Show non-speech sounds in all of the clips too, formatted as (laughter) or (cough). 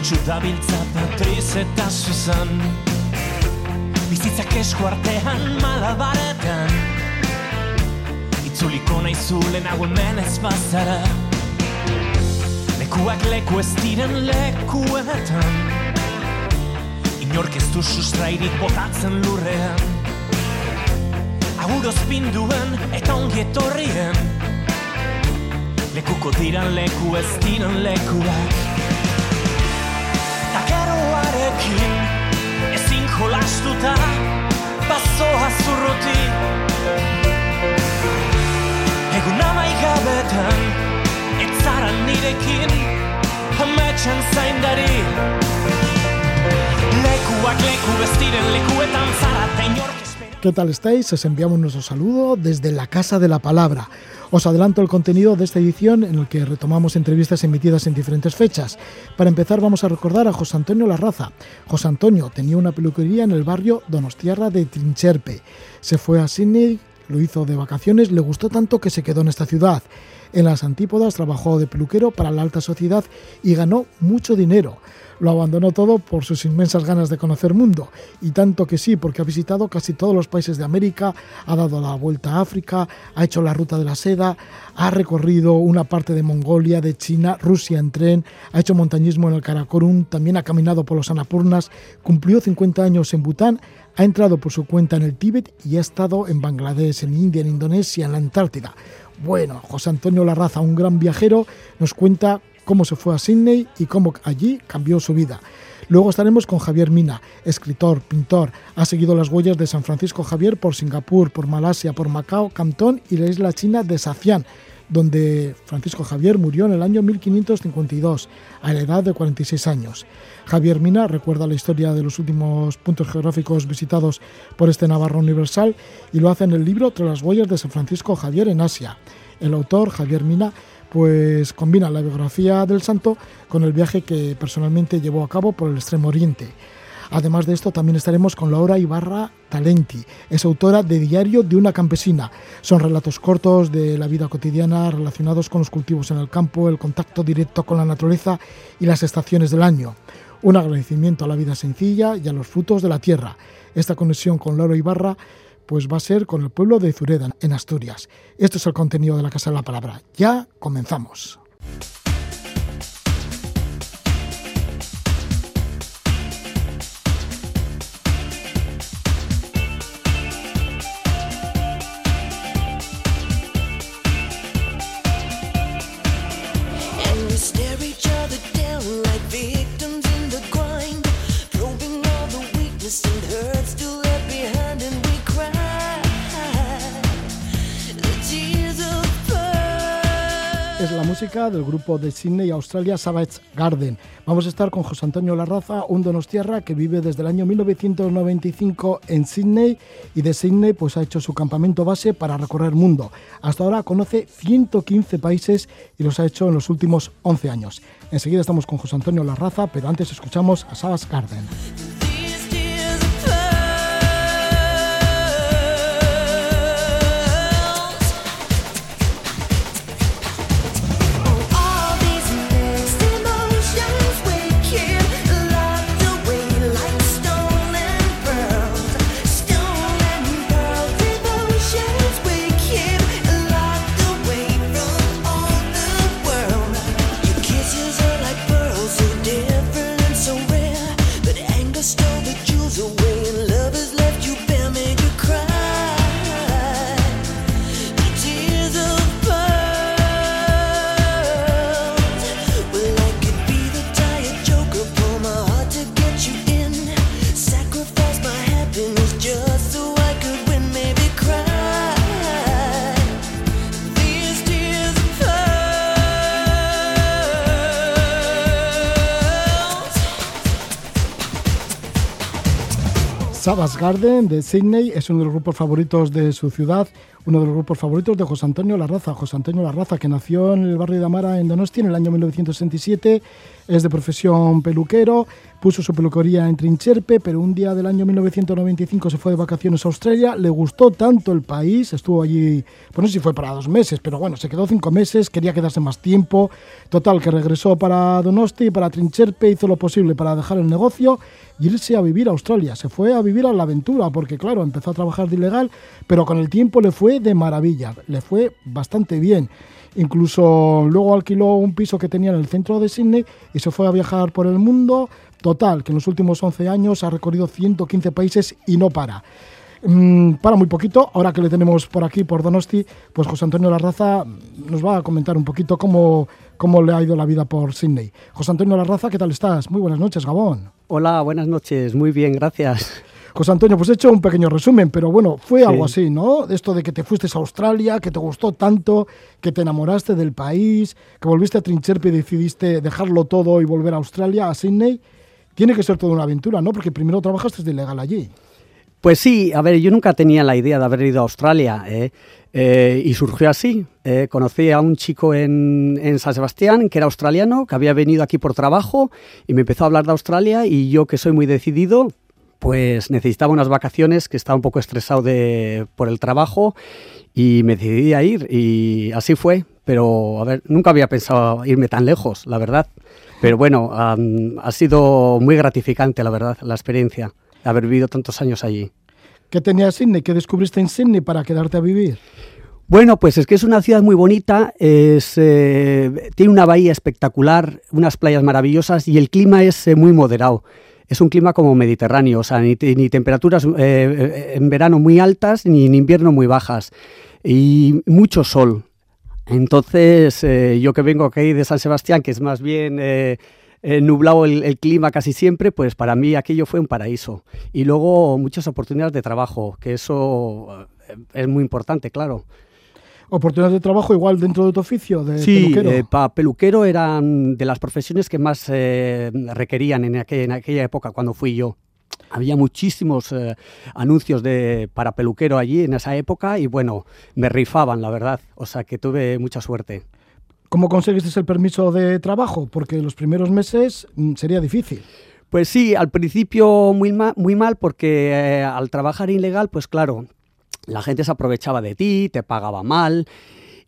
Zorion txudabiltza Patriz eta Susan Bizitzak esku artean malabaretan. Itzuliko nahi zulen hau hemen ez bazara. Lekuak leku ez diren lekuetan. Inork ez du sustrairik botatzen lurrean. Aguroz pinduen eta ongi etorrien. Lekuko diran leku ez diren lekuak Takeroarekin ezin jolastuta Bazoa zurruti Egun amaigabetan Ez zara nirekin Ametxen zaindari Lekuak leku bestiren lekuetan zara inork ¿Qué tal estáis? Os enviamos nuestro saludo desde la Casa de la Palabra. Os adelanto el contenido de esta edición en el que retomamos entrevistas emitidas en diferentes fechas. Para empezar vamos a recordar a José Antonio Larraza. José Antonio tenía una peluquería en el barrio Donostiarra de Trincherpe. Se fue a Sydney, lo hizo de vacaciones, le gustó tanto que se quedó en esta ciudad. En las antípodas trabajó de peluquero para la alta sociedad y ganó mucho dinero lo abandonó todo por sus inmensas ganas de conocer mundo. Y tanto que sí, porque ha visitado casi todos los países de América, ha dado la vuelta a África, ha hecho la ruta de la seda, ha recorrido una parte de Mongolia, de China, Rusia en tren, ha hecho montañismo en el Karakorum, también ha caminado por los Annapurnas, cumplió 50 años en Bután, ha entrado por su cuenta en el Tíbet y ha estado en Bangladesh, en India, en Indonesia, en la Antártida. Bueno, José Antonio Larraza, un gran viajero, nos cuenta cómo se fue a Sydney y cómo allí cambió su vida. Luego estaremos con Javier Mina, escritor, pintor. Ha seguido las huellas de San Francisco Javier por Singapur, por Malasia, por Macao, Cantón y la isla china de Sacián, donde Francisco Javier murió en el año 1552, a la edad de 46 años. Javier Mina recuerda la historia de los últimos puntos geográficos visitados por este Navarro Universal y lo hace en el libro Tras las huellas de San Francisco Javier en Asia. El autor, Javier Mina, pues combina la biografía del santo con el viaje que personalmente llevó a cabo por el Extremo Oriente. Además de esto, también estaremos con Laura Ibarra Talenti, es autora de Diario de una campesina. Son relatos cortos de la vida cotidiana relacionados con los cultivos en el campo, el contacto directo con la naturaleza y las estaciones del año. Un agradecimiento a la vida sencilla y a los frutos de la tierra. Esta conexión con Laura Ibarra pues va a ser con el pueblo de Zureda, en Asturias. Esto es el contenido de la Casa de la Palabra. Ya comenzamos. Música del grupo de Sydney, Australia, Savage Garden. Vamos a estar con José Antonio Larraza, un donostiarra que vive desde el año 1995 en Sydney y de Sydney pues ha hecho su campamento base para recorrer el mundo. Hasta ahora conoce 115 países y los ha hecho en los últimos 11 años. Enseguida estamos con José Antonio Larraza, pero antes escuchamos a Savage Garden. Savage Garden de Sydney es uno de los grupos favoritos de su ciudad, uno de los grupos favoritos de José Antonio Larraza. José Antonio Larraza, que nació en el barrio de Amara, en Donosti, en el año 1967, es de profesión peluquero, puso su peluquería en Trincherpe, pero un día del año 1995 se fue de vacaciones a Australia, le gustó tanto el país, estuvo allí, no sé si fue para dos meses, pero bueno, se quedó cinco meses, quería quedarse más tiempo, total, que regresó para Donosti, para Trincherpe, hizo lo posible para dejar el negocio y irse a vivir a Australia, se fue a vivir a la aventura, porque claro, empezó a trabajar de ilegal, pero con el tiempo le fue de maravilla, le fue bastante bien. Incluso luego alquiló un piso que tenía en el centro de Sydney y se fue a viajar por el mundo. Total, que en los últimos 11 años ha recorrido 115 países y no para. Mm, para muy poquito, ahora que le tenemos por aquí, por Donosti, pues José Antonio Larraza nos va a comentar un poquito cómo, cómo le ha ido la vida por Sydney. José Antonio Larraza, ¿qué tal estás? Muy buenas noches, Gabón. Hola, buenas noches, muy bien, gracias. José Antonio, pues he hecho un pequeño resumen, pero bueno, fue algo así, ¿no? Esto de que te fuiste a Australia, que te gustó tanto, que te enamoraste del país, que volviste a Trincherpe y decidiste dejarlo todo y volver a Australia, a Sydney. Tiene que ser toda una aventura, ¿no? Porque primero trabajaste de ilegal allí. Pues sí, a ver, yo nunca tenía la idea de haber ido a Australia ¿eh? Eh, y surgió así. Eh, conocí a un chico en, en, San Sebastián que era australiano, que había venido aquí por trabajo y me empezó a hablar de Australia y yo que soy muy decidido, pues necesitaba unas vacaciones, que estaba un poco estresado de, por el trabajo y me decidí a ir y así fue. Pero, a ver, nunca había pensado irme tan lejos, la verdad. Pero bueno, ha sido muy gratificante, la verdad, la experiencia haber vivido tantos años allí. ¿Qué tenía Sydney? ¿Qué descubriste en Sydney para quedarte a vivir? Bueno, pues es que es una ciudad muy bonita, es, eh, tiene una bahía espectacular, unas playas maravillosas y el clima es eh, muy moderado es un clima como mediterráneo, o sea, ni, temperaturas eh, eh, en verano muy altas ni en invierno muy bajas y mucho sol. Entonces, eh, yo que vengo aquí de San Sebastián, que es más bien nublado el, clima casi siempre, pues para mí aquello fue un paraíso. Y luego muchas oportunidades de trabajo, que eso es muy importante, claro oportunidades de trabajo igual dentro de tu oficio de sí, peluquero. Eh, para peluquero eran de las profesiones que más eh, requerían en, en, aquella época cuando fui yo. Había muchísimos eh, anuncios de para peluquero allí en esa época y bueno, me rifaban, la verdad. O sea que tuve mucha suerte. ¿Cómo conseguiste el permiso de trabajo? Porque los primeros meses mm, sería difícil. Pues sí, al principio muy, muy mal porque al trabajar ilegal, pues claro, la gente se aprovechaba de ti, te pagaba mal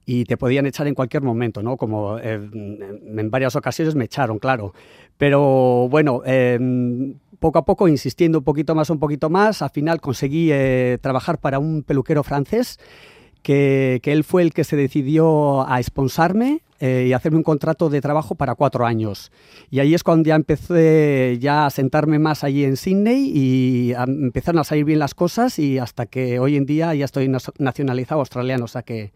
y te podían echar en cualquier momento, ¿no? Como eh, en varias ocasiones me echaron, claro. Pero bueno, em, poco a poco, insistiendo un poquito más, un poquito más, al final conseguí eh, trabajar para un peluquero francés que, él fue el que se decidió a esponsarme eh, y hacerme un contrato de trabajo para cuatro años. Y ahí es cuando ya empecé ya a sentarme más allí en Sydney y empezaron a salir bien las cosas y hasta que hoy en día ya estoy nacionalizado australiano, o sea que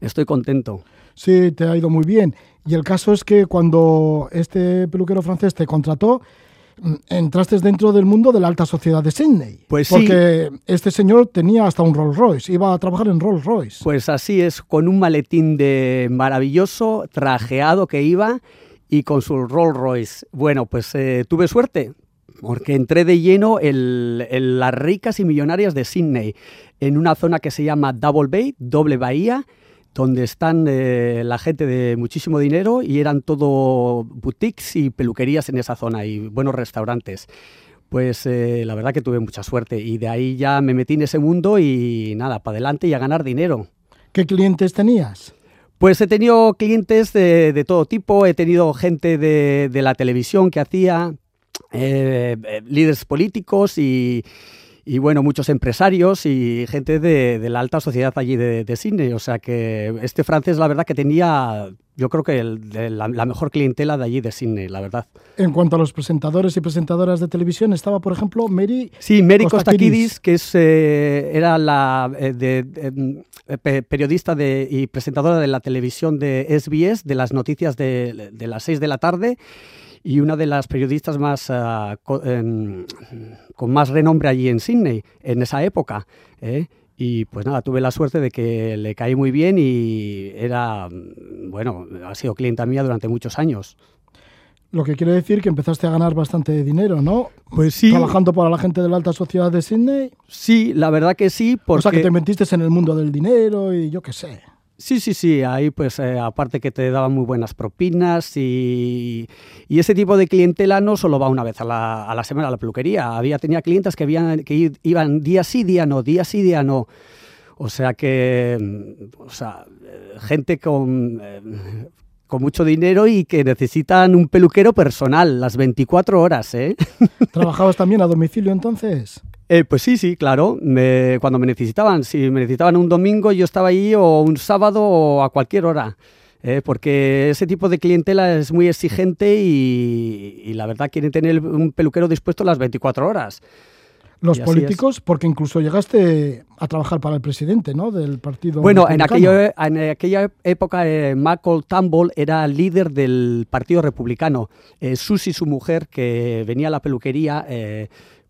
estoy contento. Sí, te ha ido muy bien. Y el caso es que cuando este peluquero francés te contrató, entraste dentro del mundo de la alta sociedad de Sydney. Pues porque este señor tenía hasta un Rolls Royce, iba a trabajar en Rolls Royce. Pues así es, con un maletín de maravilloso, trajeado que iba y con su Rolls Royce. Bueno, pues eh, tuve suerte, porque entré de lleno en, las ricas y millonarias de Sydney, en una zona que se llama Double Bay, doble bahía, donde están eh, la gente de muchísimo dinero y eran todo boutiques y peluquerías en esa zona y buenos restaurantes. Pues eh, la verdad que tuve mucha suerte y de ahí ya me metí en ese mundo y nada, para adelante y a ganar dinero. ¿Qué clientes tenías? Pues he tenido clientes de, todo tipo, he tenido gente de, la televisión que hacía, eh, líderes políticos y, y bueno, muchos empresarios y gente de, la alta sociedad allí de, de, Sydney. O sea que este francés, la verdad, que tenía, yo creo que la, mejor clientela de allí de Sydney, la verdad. En cuanto a los presentadores y presentadoras de televisión, estaba, por ejemplo, Mary. Sí, Mary Kostakidis, que es, eh, era la eh, eh, periodista de, y presentadora de la televisión de SBS, de las noticias de, de las 6 de la tarde y una de las periodistas más em, con, más renombre allí en Sydney en esa época. ¿eh? Y pues nada, tuve la suerte de que le caí muy bien y era, bueno, ha sido clienta mía durante muchos años. Lo que quiere decir que empezaste a ganar bastante dinero, ¿no? Pues sí. Trabajando para la gente de la alta sociedad de Sydney. Sí, la verdad que sí. Porque... O sea, que te metiste en el mundo del dinero y yo qué sé. Sí, sí, sí, ahí pues eh, aparte que te daban muy buenas propinas y, y, ese tipo de clientela no solo va una vez a la, a la semana a la peluquería, había, tenía clientes que, habían, que iban día sí, día no, día sí, día no. O sea que, mm, o sea, eh, gente con, eh, con mucho dinero y que necesitan un peluquero personal las 24 horas, ¿eh? (laughs) ¿Trabajabas también a domicilio entonces? Eh, pues sí, sí, claro. cuando me necesitaban, si me necesitaban un domingo, yo estaba ahí o un sábado o a cualquier hora. Eh, porque ese tipo de clientela es muy exigente y, la verdad quieren tener un peluquero dispuesto las 24 horas. Los políticos, porque incluso llegaste a trabajar para el presidente, ¿no? Del partido. Bueno, en, en aquella época eh, Michael Tumble era líder del Partido Republicano. Eh, Susie, su mujer, que venía a la peluquería, eh,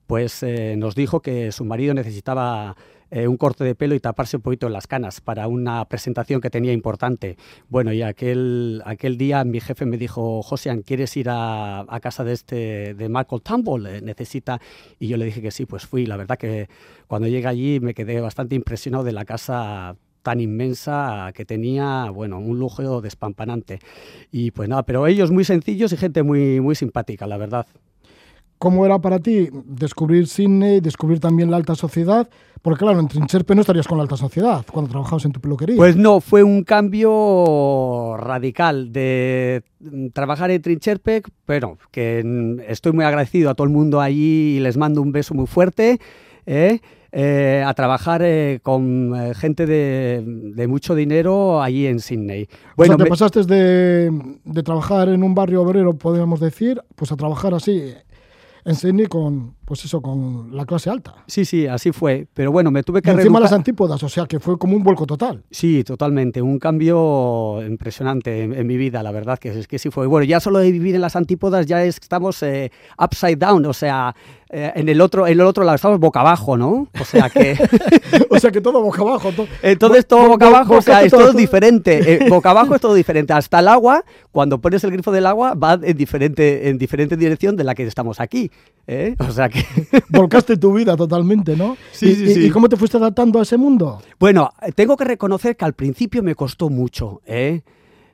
pues eh, nos dijo que su marido necesitaba eh, un corte de pelo y taparse un poquito las canas para una presentación que tenía importante. Bueno, y aquel, aquel día mi jefe me dijo, Josian, ¿quieres ir a, casa de este de Michael Tumble? Eh, necesita. Y yo le dije que sí, pues fui. La verdad que cuando llegué allí me quedé bastante impresionado de la casa tan inmensa que tenía, bueno, un lujo despampanante. Y pues nada, pero ellos muy sencillos y gente muy, muy simpática, la verdad. ¿Cómo era para ti descubrir Sydney, descubrir también la alta sociedad? Porque claro, en Trincherpe no estarías con la alta sociedad cuando trabajabas en tu peluquería. Pues no, fue un cambio radical de trabajar en Trincherpe, pero que estoy muy agradecido a todo el mundo allí y les mando un beso muy fuerte. ¿eh? Eh, a trabajar eh, con gente de, mucho dinero allí en Sydney. Bueno, te pasaste de, de, trabajar en un barrio obrero, podríamos decir, pues a trabajar así en Sydney con, pues eso, con la clase alta. Sí, sí, así fue. Pero bueno, me tuve que... Y encima las antípodas, o sea, que fue como un vuelco total. Sí, totalmente. Un cambio impresionante en, mi vida, la verdad, que es que sí fue. Bueno, ya solo de vivir en las antípodas ya es, estamos eh, upside down, o sea, eh, en el otro, en el otro lado estamos boca abajo, ¿no? O sea que... (laughs) o sea que todo boca abajo. Entonces todo boca abajo, o sea, es todo diferente. (laughs) Eh, boca abajo es todo diferente. Hasta el agua, cuando pones el grifo del agua, va en diferente, en diferente dirección de la que estamos aquí. O sea que... (laughs) Volcaste tu vida totalmente, ¿no? Sí, sí, sí. ¿Y cómo te fuiste adaptando a ese mundo? Bueno, tengo que reconocer que al principio me costó mucho, ¿eh?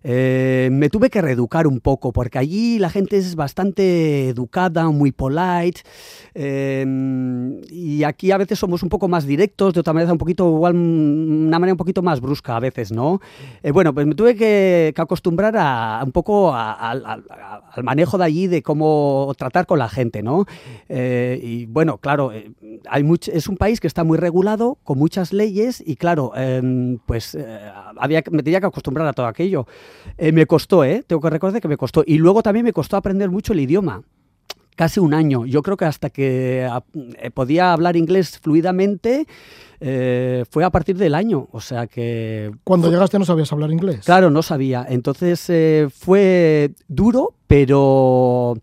Eh, me tuve que reeducar un poco, porque allí la gente es bastante educada, muy polite, em, y aquí a veces somos un poco más directos, de otra manera un poquito, igual, una manera un poquito más brusca a veces, ¿no? Eh, bueno, pues me tuve que, acostumbrar a, un poco al manejo de allí, de cómo tratar con la gente, ¿no? Eh, y bueno, claro, hay es un país que está muy regulado, con muchas leyes, y claro, em, pues había, me tenía que acostumbrar a todo aquello. Eh, me costó, ¿eh? Tengo que recordar que me costó. Y luego también me costó aprender mucho el idioma. Casi un año. Yo creo que hasta que eh, podía hablar inglés fluidamente eh, fue a partir del año. O sea que. Cuando llegaste no sabías hablar inglés. Claro, no sabía. Entonces fue duro, pero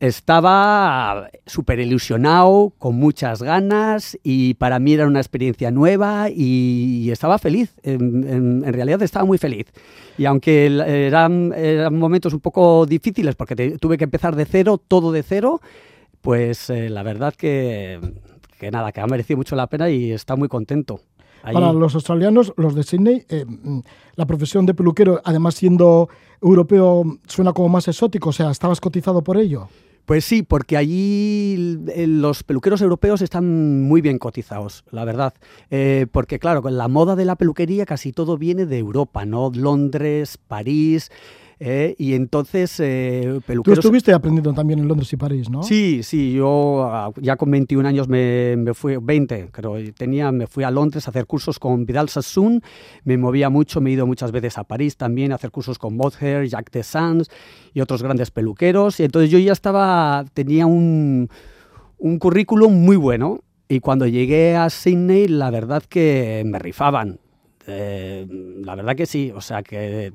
estaba súper ilusionado, con muchas ganas y para mí era una experiencia nueva y estaba feliz, en, realidad estaba muy feliz. Y aunque eran, momentos un poco difíciles porque tuve que empezar de cero, todo de cero, pues eh, la verdad que, que nada, que ha merecido mucho la pena y está muy contento. Para los australianos, los de Sydney, eh, la profesión de peluquero, además siendo europeo, suena como más exótico, o sea, ¿estabas cotizado por ello? Pues sí, porque allí los peluqueros europeos están muy bien cotizados, la verdad. Eh, porque claro, con la moda de la peluquería casi todo viene de Europa, ¿no? Londres, París, ¿eh? y entonces eh, peluqueros... Tú estuviste aprendiendo también en Londres y París, ¿no? Sí, sí, yo ah, ya con 21 años me, me, fui, 20 creo, tenía, me fui a Londres a hacer cursos con Vidal Sassoon, me movía mucho, me he ido muchas veces a París también a hacer cursos con Bodher, Jacques de Sans y otros grandes peluqueros, y entonces yo ya estaba, tenía un, un currículum muy bueno, y cuando llegué a Sydney, la verdad que me rifaban. Eh, la verdad que sí, o sea que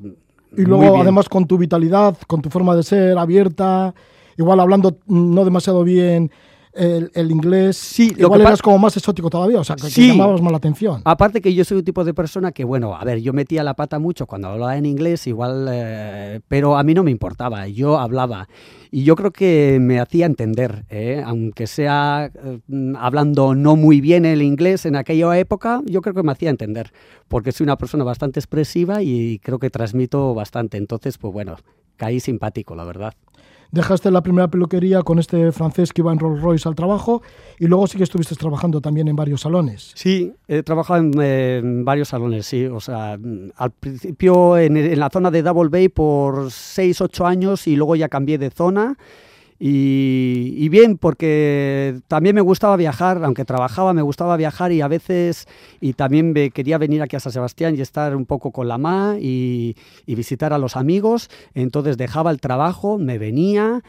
y luego, además, con tu vitalidad, con tu forma de ser abierta, igual hablando no demasiado bien el, inglés sí, igual eras como más exótico todavía, o sea, que, sí. llamabas más la atención. Aparte que yo soy un tipo de persona que, bueno, a ver, yo metía la pata mucho cuando hablaba en inglés, igual, eh, pero a mí no me importaba, yo hablaba. Y yo creo que me hacía entender, ¿eh? aunque sea eh, hablando no muy bien el inglés en aquella época, yo creo que me hacía entender, porque soy una persona bastante expresiva y creo que transmito bastante. Entonces, pues bueno, caí simpático, la verdad. Dejaste la primera peluquería con este francés que iba en Rolls Royce al trabajo y luego sí que estuviste trabajando también en varios salones. Sí, he trabajado en, varios salones, sí. O sea, al principio en, en, la zona de Double Bay por 6, 8 años y luego ya cambié de zona y, bien, porque también me gustaba viajar, aunque trabajaba, me gustaba viajar y a veces, y también me quería venir aquí a San Sebastián y estar un poco con la MA y, visitar a los amigos. Entonces dejaba el trabajo, me venía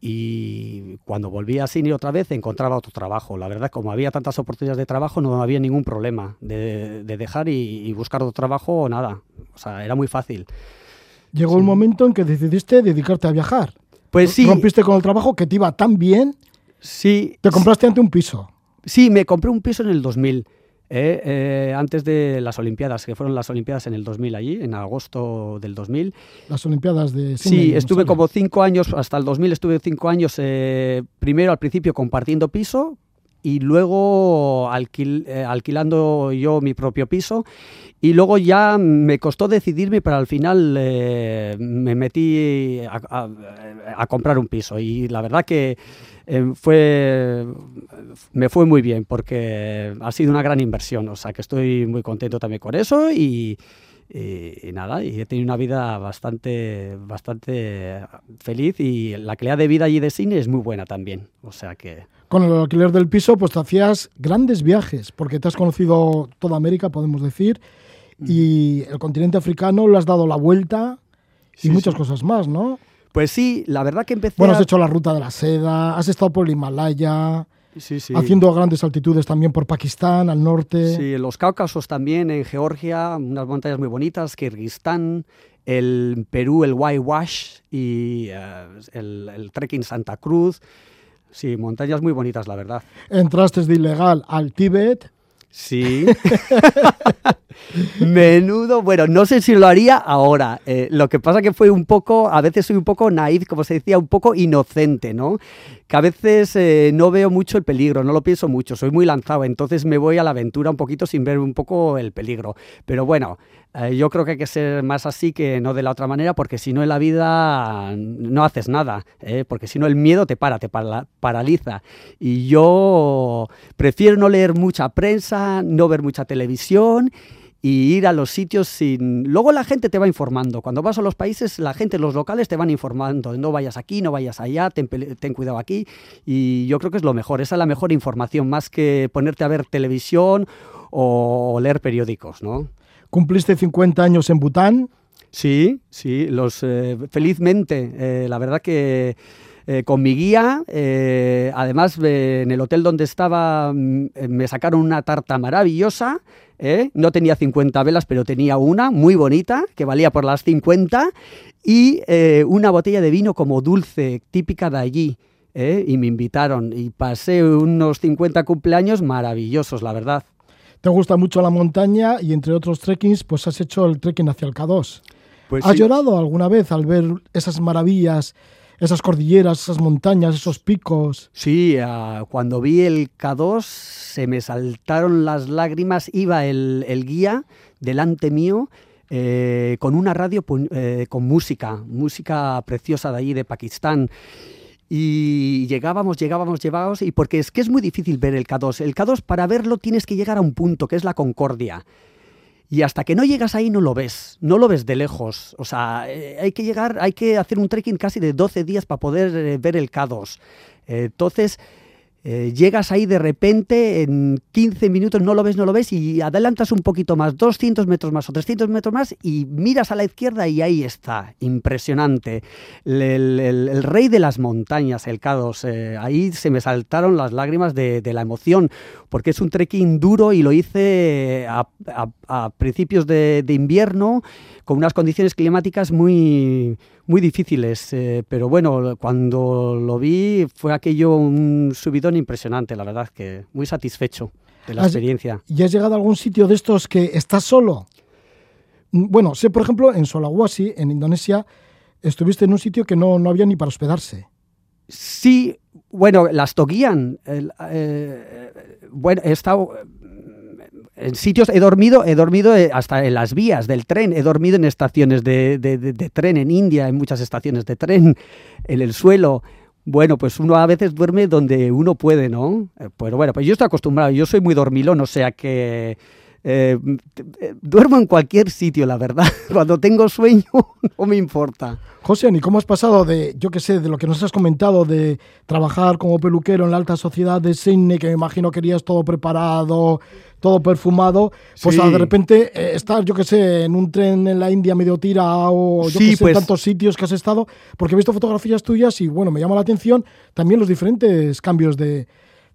y cuando volvía a Cine otra vez encontraba otro trabajo. La verdad, como había tantas oportunidades de trabajo, no había ningún problema de, dejar y, buscar otro trabajo o nada. O sea, era muy fácil. Llegó el momento en que decidiste dedicarte a viajar. Pues sí. Rompiste con el trabajo que te iba tan bien. Sí. Te compraste ante un piso. Sí, me compré un piso en el 2000. Eh, eh, antes de las Olimpiadas, que fueron las Olimpiadas en el 2000 allí, en agosto del 2000. Las Olimpiadas de... sí, estuve como cinco años, hasta el 2000 estuve cinco años, eh, primero al principio compartiendo piso, y luego eh, alquilando yo mi propio piso. Y luego ya me costó decidirme, pero al final eh, me metí a, comprar un piso. Y la verdad que eh, fue, me fue muy bien porque ha sido una gran inversión, o sea que estoy muy contento también con eso y, y, nada, y he tenido una vida bastante, bastante feliz y la calidad de vida allí de cine es muy buena también. O sea que... Con el alquiler del piso, pues te hacías grandes viajes, porque te has conocido toda América, podemos decir, y el continente africano lo has dado la vuelta y muchas cosas más, ¿no? Pues sí, la verdad que empecé. Bueno, has hecho la ruta de la seda, has estado por el Himalaya, haciendo grandes altitudes también por Pakistán, al norte. Sí, en los Cáucasos también, en Georgia, unas montañas muy bonitas, Kirguistán, el Perú, el Wash y eh, el, el trekking Santa Cruz. Sí, montañas muy bonitas, la verdad. Entraste de ilegal al Tíbet. Sí. (laughs) Menudo, bueno, no sé si lo haría ahora. Eh, lo que pasa que fue un poco, a veces soy un poco naive, como se decía, un poco inocente, ¿no? Que a veces eh, no veo mucho el peligro, no lo pienso mucho, soy muy lanzado, entonces me voy a la aventura un poquito sin ver un poco el peligro. Pero bueno, eh, yo creo que hay que ser más así que no de la otra manera, porque si no en la vida no haces nada, porque si no el miedo te para, te paraliza. Y yo prefiero no leer mucha prensa, no ver mucha televisión y ir a los sitios sin... Luego la gente te va informando. Cuando vas a los países, la gente, los locales te van informando. No vayas aquí, no vayas allá, ten, cuidado aquí. Y yo creo que es lo mejor. Esa es la mejor información, más que ponerte a ver televisión o leer periódicos, ¿no? Cumpliste 50 años en Bután. Sí, sí, los eh, felizmente. Eh, la verdad que eh, con mi guía, además en el hotel donde estaba mm, me sacaron una tarta maravillosa ¿eh? no tenía 50 velas, pero tenía una muy bonita, que valía por las 50, y eh, una botella de vino como dulce, típica de allí. ¿eh? Y me invitaron y pasé unos 50 cumpleaños maravillosos, la verdad. Te gusta mucho la montaña y entre otros trekkings, pues has hecho el trekking hacia el K2. Pues ¿Has llorado alguna vez al ver esas maravillas esas cordilleras, esas montañas, esos picos. Sí, cuando vi el K2 se me saltaron las lágrimas, iba el, guía delante mío. Eh, con una radio eh, con música, música preciosa de allí de Pakistán. Y llegábamos, llegábamos, llegábamos, y porque es que es muy difícil ver el K2. El K2 para verlo tienes que llegar a un punto, que es la Concordia. Y hasta que no llegas ahí no lo ves, no lo ves de lejos. O sea, eh, hay que llegar, hay que hacer un trekking casi de 12 días para poder eh, ver el K2. entonces, eh, llegas ahí de repente, en 15 minutos no lo ves, no lo ves, y adelantas un poquito más, 200 metros más o 300 metros más, y miras a la izquierda y ahí está, impresionante. El, rey de las montañas, el K2, eh, ahí se me saltaron las lágrimas de, la emoción, porque es un trekking duro y lo hice a, principios de invierno, con unas condiciones climáticas muy muy difíciles, eh, pero bueno, cuando lo vi fue aquello un subidón impresionante, la verdad que muy satisfecho de la experiencia. ¿Y has llegado a algún sitio de estos que estás solo? Mm, bueno, sé, por ejemplo, en Sulawesi, en Indonesia, estuviste en un sitio que no, no había ni para hospedarse. Sí, bueno, las toguían. Eh, bueno, he estado en sitios, he dormido, he dormido eh, hasta en las vías del tren, he dormido en estaciones de, de, tren en India, en muchas estaciones de tren, (laughs) en el suelo. Bueno, pues uno a veces duerme donde uno puede, ¿no? Eh, pero bueno, pues yo estoy acostumbrado, yo soy muy dormilón, o sea que eh, duermo en cualquier sitio, la verdad. (laughs) Cuando tengo sueño, (laughs) no me importa. José, ¿y cómo has pasado de, yo qué sé, de lo que nos has comentado, de trabajar como peluquero en la alta sociedad de Sydney, que me imagino querías todo preparado, todo perfumado, pues de repente eh, estar, yo qué sé, en un tren en la India medio tira o yo qué sé, pues. tantos sitios que has estado, porque he visto fotografías tuyas y bueno, me llama la atención también los diferentes cambios de,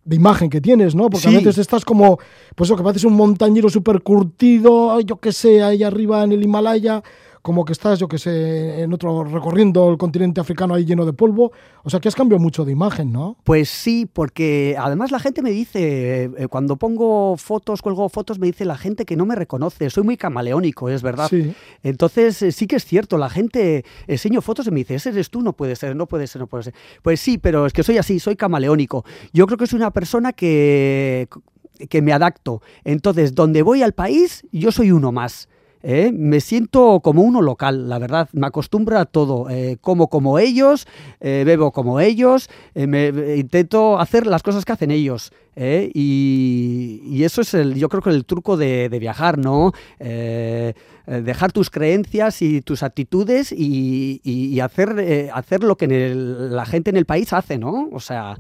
de imagen que tienes, ¿no? Porque a veces estás como, pues eso, que pareces un montañero súper curtido, yo qué sé, ahí arriba en el Himalaya, como que estás, yo que sé, en otro recorriendo el continente africano ahí lleno de polvo. O sea que has cambiado mucho de imagen, ¿no? Pues sí, porque además la gente me dice, eh, cuando pongo fotos, cuelgo fotos, me dice la gente que no me reconoce. Soy muy camaleónico, es verdad. Sí. Entonces eh, sí que es cierto, la gente enseño fotos y me dice, ese eres tú, no puede ser, no puede ser, no puede ser. Pues sí, pero es que soy así, soy camaleónico. Yo creo que soy una persona que que me adapto. Entonces, donde voy al país, yo soy uno más. ¿Eh? me siento como uno local, la verdad, me acostumbro a todo, eh, como como ellos, eh, bebo como ellos, me, intento hacer las cosas que hacen ellos. Y, eso es el, yo creo que el truco de, viajar, ¿no? dejar tus creencias y tus actitudes y, hacer, hacer lo que la gente en el país hace, ¿no? O sea...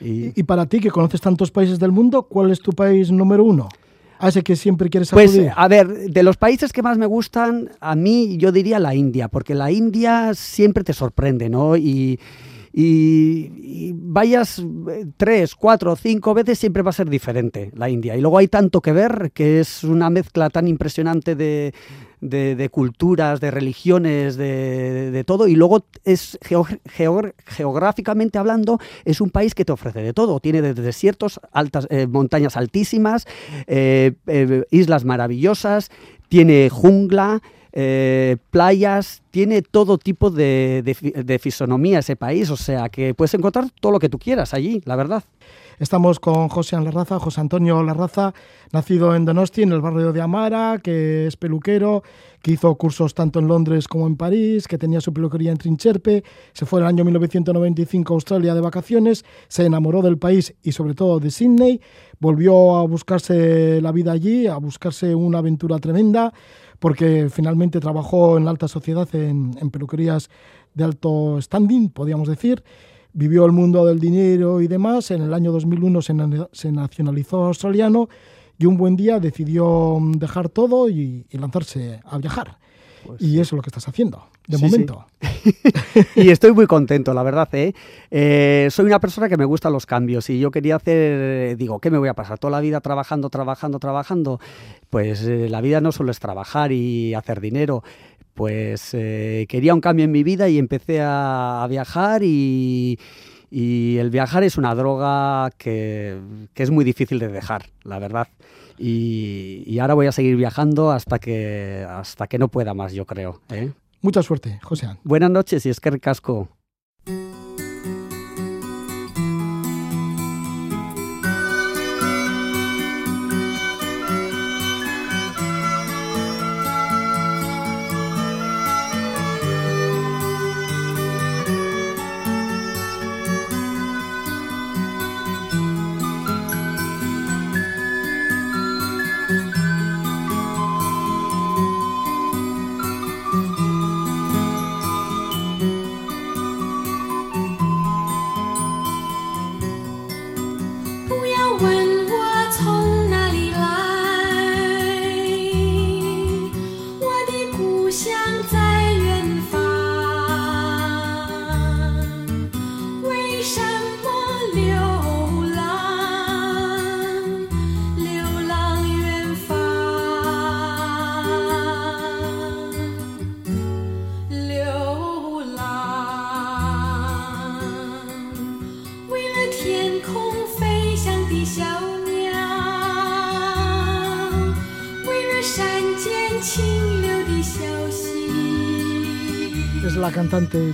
y para ti, que conoces tantos países del mundo, ¿cuál es tu país número uno? Hace que siempre quieres acudir? Pues, a ver, de los países que más me gustan, a mí yo diría la India, porque la India siempre te sorprende, ¿no? Y, y, vayas eh, tres, cuatro, cinco veces, siempre va a ser diferente la India. Y luego hay tanto que ver que es una mezcla tan impresionante de, de, culturas, de religiones, de, todo. Y luego es geográficamente hablando, es un país que te ofrece de todo. Tiene desiertos, altas, eh, montañas altísimas, eh, islas maravillosas, tiene jungla. Eh, playas, tiene todo tipo de, fisonomía ese país, o sea que puedes encontrar todo lo que tú quieras allí, la verdad. Estamos con José Larraza, José Antonio Larraza, nacido en Donosti, en el barrio de Amara, que es peluquero, que hizo cursos tanto en Londres como en París, que tenía su peluquería en Trincherpe, se fue en el año 1995 a Australia de vacaciones, se enamoró del país y sobre todo de Sydney, volvió a buscarse la vida allí, a buscarse una aventura tremenda porque finalmente trabajó en la alta sociedad, en, peluquerías de alto standing, podríamos decir. Vivió el mundo del dinero y demás. En el año 2001 se, nacionalizó australiano y un buen día decidió dejar todo y lanzarse a viajar. Pues y eso es lo que estás haciendo, de momento. (laughs) y estoy muy contento, la verdad. ¿eh? ¿eh? soy una persona que me gustan los cambios y yo quería hacer, digo, ¿qué me voy a pasar? ¿Toda la vida trabajando, trabajando, trabajando? Pues eh, la vida no solo es trabajar y hacer dinero. Pues eh, quería un cambio en mi vida y empecé a, viajar y, el viajar es una droga que, que es muy difícil de dejar, la verdad. Y, ahora voy a seguir viajando hasta que, hasta que no pueda más, yo creo. ¿eh? Mucha suerte, José. Buenas noches y es que casco.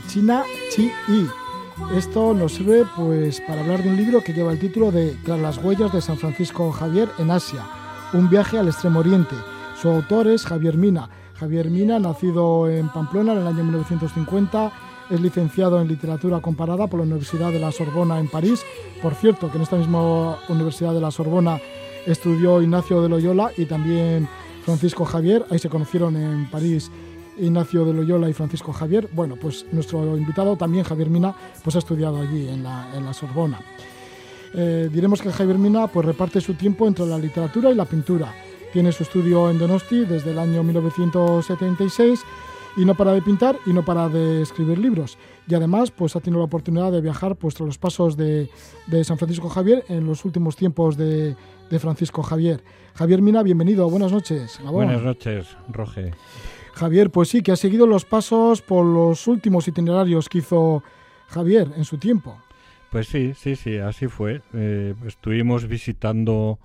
China Chi Yi. Esto nos sirve pues para hablar de un libro que lleva el título de Tras las huellas de San Francisco Javier en Asia, un viaje al Extremo Oriente. Su autor es Javier Mina. Javier Mina, nacido en Pamplona en el año 1950, es licenciado en literatura comparada por la Universidad de la Sorbona en París. Por cierto, que en esta misma Universidad de la Sorbona estudió Ignacio de Loyola y también Francisco Javier. Ahí se conocieron en París Ignacio de Loyola y Francisco Javier. Bueno, pues nuestro invitado también, Javier Mina, pues ha estudiado allí en la, Sorbona. Eh, diremos que Javier Mina pues, reparte su tiempo entre la literatura y la pintura. Tiene su estudio en Donosti desde el año 1976 y no para de pintar y no para de escribir libros. Y además pues ha tenido la oportunidad de viajar pues, tras los pasos de, San Francisco Javier en los últimos tiempos de, Francisco Javier. Javier Mina, bienvenido, buenas noches. Buenas noches, Roge. Javier, pues sí, que ha seguido los pasos por los últimos itinerarios que hizo Javier en su tiempo. Pues sí, sí, sí, así fue. Eh, estuvimos visitando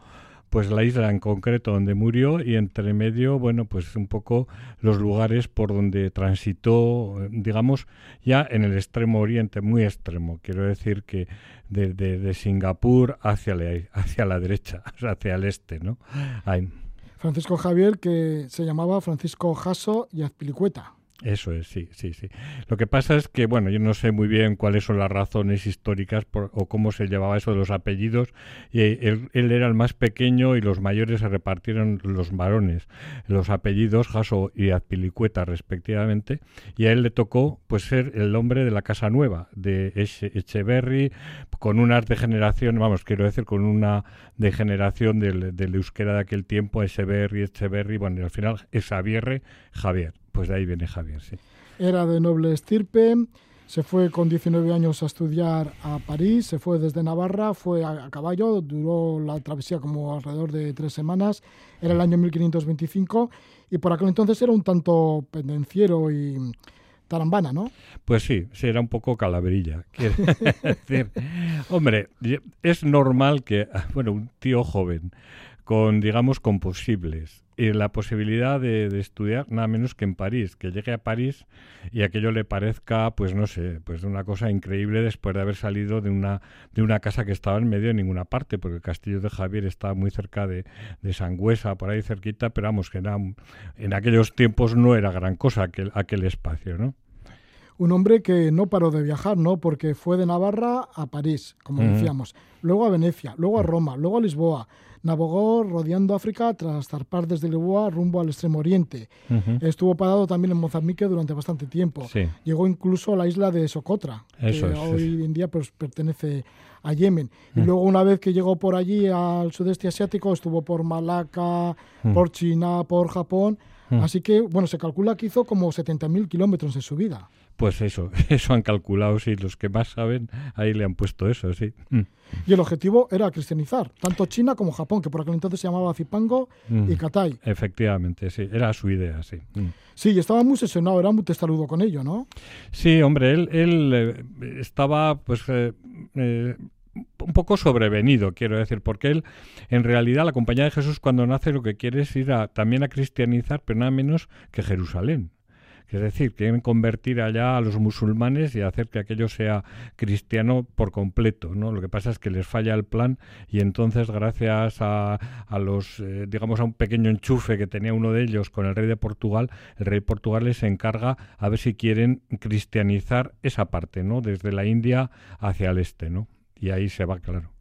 pues la isla en concreto donde murió y entre medio, bueno, pues un poco los lugares por donde transitó, digamos, ya en el extremo oriente, muy extremo. Quiero decir que desde de, Singapur hacia la, hacia la derecha, (laughs) hacia el este, ¿no? Francisco Javier, que se llamaba Francisco Jasso y Azpilicueta. Eso es, sí, sí, sí. Lo que pasa es que, bueno, yo no sé muy bien cuáles son las razones históricas o cómo se llevaba eso de los apellidos. Y él, era el más pequeño y los mayores se repartieron los varones, los apellidos Jaso y Azpilicueta respectivamente. Y a él le tocó, pues, ser el hombre de la Casa Nueva, de Echeverry, con unas degeneraciones, vamos, quiero decir, con una degeneración del, del euskera de aquel tiempo, Echeverry, Echeverry, bueno, y al final Javier, Javier. Pues de ahí viene Javier, sí. Era de noble estirpe, se fue con 19 años a estudiar a París, se fue desde Navarra, fue a, caballo, duró la travesía como alrededor de tres semanas, era el año 1525 y por aquel entonces era un tanto pendenciero y tarambana, ¿no? Pues sí, sí, era un poco calaverilla. (laughs) decir, hombre, es normal que, bueno, un tío joven con, digamos, con posibles y la posibilidad de, estudiar nada menos que en París, que llegue a París y aquello le parezca, pues no sé, pues una cosa increíble después de haber salido de una, de una casa que estaba en medio de ninguna parte, porque el castillo de Javier estaba muy cerca de, de Sangüesa, por ahí cerquita, pero vamos, que era, en aquellos tiempos no era gran cosa aquel, aquel espacio, ¿no? Un hombre que no paró de viajar, ¿no? Porque fue de Navarra a París, como decíamos, luego a Venecia, luego a Roma, luego a Lisboa, navegó rodeando África tras zarpar desde Lisboa rumbo al extremo oriente. Estuvo parado también en Mozambique durante bastante tiempo. Llegó incluso a la isla de Socotra, que hoy en día pues, pertenece a Yemen. Y luego una vez que llegó por allí al sudeste asiático, estuvo por Malaca, por China, por Japón. Así que, bueno, se calcula que hizo como 70.000 kilómetros en su vida. Pues eso, (laughs) eso han calculado, sí, los que más saben, ahí le han puesto eso, sí. Mm. Y el objetivo era cristianizar, tanto China como Japón, que por aquel entonces se llamaba Zipango y mm. Katai. Efectivamente, sí, era su idea, sí. Mm. Sí, y estaba muy sesionado, era muy testarudo con ello, ¿no? Sí, hombre, él, él eh, estaba, pues... Eh, eh, un poco sobrevenido, quiero decir, porque él, en realidad, la Compañía de Jesús cuando nace lo que quiere es ir también a cristianizar, pero nada menos que Jerusalén. Es decir, quieren convertir allá a los musulmanes y hacer que aquello sea cristiano por completo, ¿no? Lo que pasa es que les falla el plan y entonces gracias a, a los, eh, digamos, a un pequeño enchufe que tenía uno de ellos con el rey de Portugal, el rey de Portugal les encarga a ver si quieren cristianizar esa parte, ¿no? Desde la India hacia el este, ¿no? Y ahí se va, claro.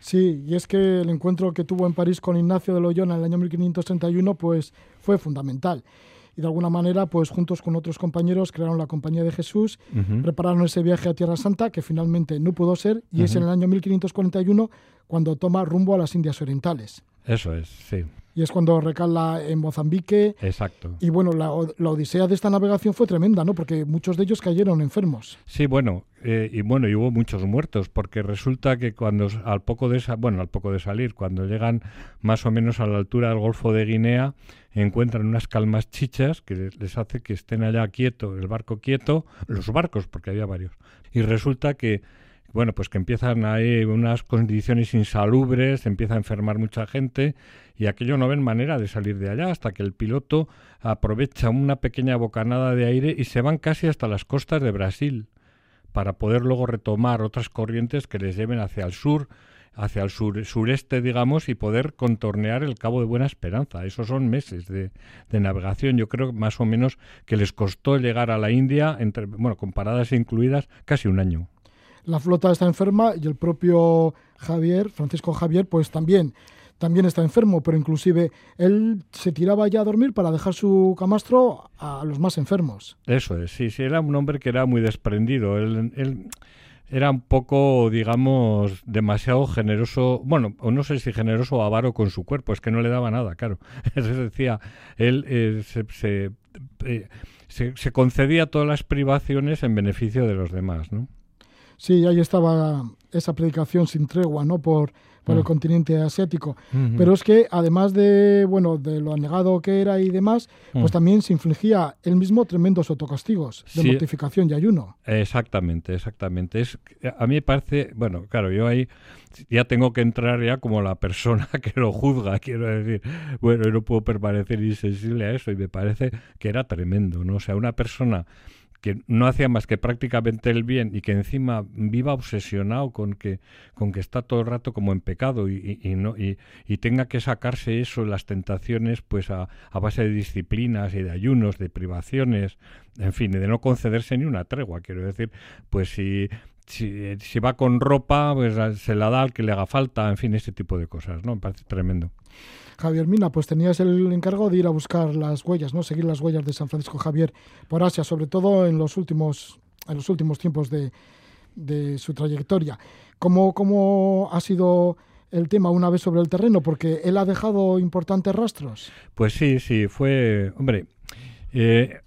Sí, y es que el encuentro que tuvo en París con Ignacio de Loyola en el año 1531 pues fue fundamental y de alguna manera, pues juntos con otros compañeros crearon la Compañía de Jesús, prepararon ese viaje a Tierra Santa que finalmente no pudo ser y es en el año 1541 cuando toma rumbo a las Indias Orientales. Eso es, sí y es cuando recala en Mozambique. Exacto. Y bueno, la, odisea de esta navegación fue tremenda, ¿no? Porque muchos de ellos cayeron enfermos. Sí, bueno, eh, y bueno, y hubo muchos muertos, porque resulta que cuando al poco de bueno, al poco de salir, cuando llegan más o menos a la altura del Golfo de Guinea, encuentran unas calmas chichas que les hace que estén allá quieto, el barco quieto, los barcos, porque había varios. Y resulta que bueno, pues que empiezan ahí unas condiciones insalubres, empieza a enfermar mucha gente y aquello no ven manera de salir de allá hasta que el piloto aprovecha una pequeña bocanada de aire y se van casi hasta las costas de Brasil para poder luego retomar otras corrientes que les lleven hacia el sur, hacia el sur, sureste, digamos, y poder contornear el Cabo de Buena Esperanza. Esos son meses de, navegación. Yo creo más o menos que les costó llegar a la India, entre, bueno, con paradas incluidas, casi un año. La flota está enferma y el propio Javier, Francisco Javier, pues también también está enfermo, pero inclusive él se tiraba ya a dormir para dejar su camastro a los más enfermos. Eso es, sí, sí, era un hombre que era muy desprendido. Él, era un poco, digamos, demasiado generoso, bueno, o no sé si generoso o avaro con su cuerpo, es que no le daba nada, claro. (laughs) Es decía, él eh, eh, se, se, concedía todas las privaciones en beneficio de los demás, ¿no? Sí, ahí estaba esa predicación sin tregua, ¿no? Por por el mm. continente asiático. Pero es que además de, bueno, de lo anegado que era y demás, pues mm. también se infligía él mismo tremendos autocastigos de mortificación y ayuno. Exactamente, exactamente. Es, a mí me parece, bueno, claro, yo ahí ya tengo que entrar ya como la persona (laughs) que lo juzga, quiero decir, bueno, yo no puedo permanecer insensible a eso y me parece que era tremendo, ¿no? O sea, una persona que no hacía más que prácticamente el bien y que encima viva obsesionado con que, con que está todo el rato como en pecado y, no, y, tenga que sacarse eso, las tentaciones, pues a, base de disciplinas y de ayunos, de privaciones, en fin, de no concederse ni una tregua, quiero decir, pues si, si, si va con ropa, pues se la da al que le haga falta, en fin, ese tipo de cosas, ¿no? Me parece tremendo. Javier Mina, pues tenías el encargo de ir a buscar las huellas, ¿no? Seguir las huellas de San Francisco Javier por Asia, sobre todo en los últimos, en los últimos tiempos de, de su trayectoria. ¿Cómo, ¿Cómo ha sido el tema una vez sobre el terreno? Porque él ha dejado importantes rastros. Pues sí, sí, fue, hombre, eh,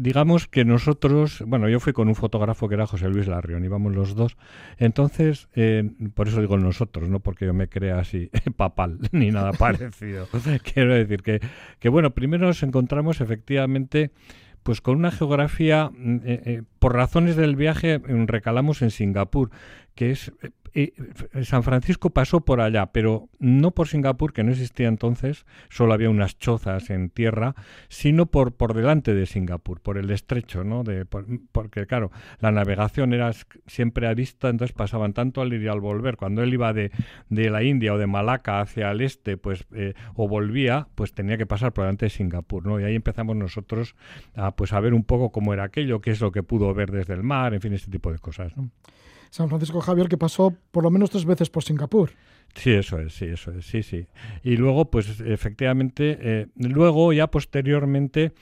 digamos que nosotros, bueno, yo fui con un fotógrafo que era José Luis Larrión, íbamos los dos. Entonces, eh, por eso digo nosotros, no porque yo me crea así (laughs) papal (laughs) ni nada (laughs) parecido. Quiero decir que, que, bueno, primero nos encontramos efectivamente pues con una geografía, mm, eh, eh, por razones del viaje, mm, recalamos en Singapur, que es eh, San Francisco pasó por allá, pero no por Singapur, que no existía entonces, solo había unas chozas en tierra, sino por, por delante de Singapur, por el estrecho, ¿no? De, porque, claro, la navegación era siempre a vista, entonces pasaban tanto al ir y al volver. Cuando él iba de, de la India o de Malaca hacia el este, pues, eh, o volvía, pues tenía que pasar por delante de Singapur, ¿no? Y ahí empezamos nosotros a, pues, a ver un poco cómo era aquello, qué es lo que pudo ver desde el mar, en fin, este tipo de cosas, ¿no? San Francisco Javier, que pasó por lo menos tres veces por Singapur. Sí, eso es, sí, eso es, sí, sí. Y luego, pues efectivamente, eh, luego ya posteriormente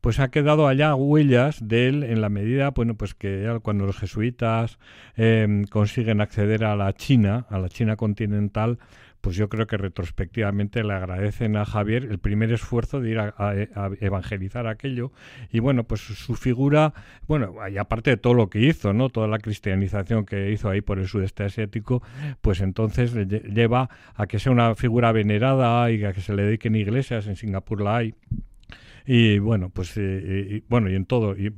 pues ha quedado allá huellas de él en la medida, bueno, pues que cuando los jesuitas eh, consiguen acceder a la China, a la China continental, pues yo creo que retrospectivamente le agradecen a Javier el primer esfuerzo de ir a, evangelizar aquello y bueno, pues su figura, bueno, y aparte de todo lo que hizo, ¿no? Toda la cristianización que hizo ahí por el sudeste asiático, pues entonces lleva a que sea una figura venerada y a que se le dediquen iglesias, en Singapur la hay. Y bueno, pues eh, bueno, y en todo, y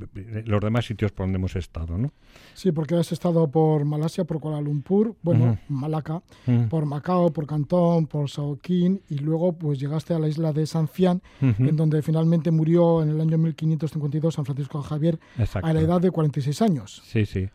los demás sitios por donde hemos estado, ¿no? Sí, porque has estado por Malasia, por Kuala Lumpur, bueno, Malaca, por Macao, por Cantón, por Saoquín y luego pues llegaste a la isla de San Fian, en donde finalmente murió en el año 1552 San Francisco Javier a la edad de 46 años. Sí, sí.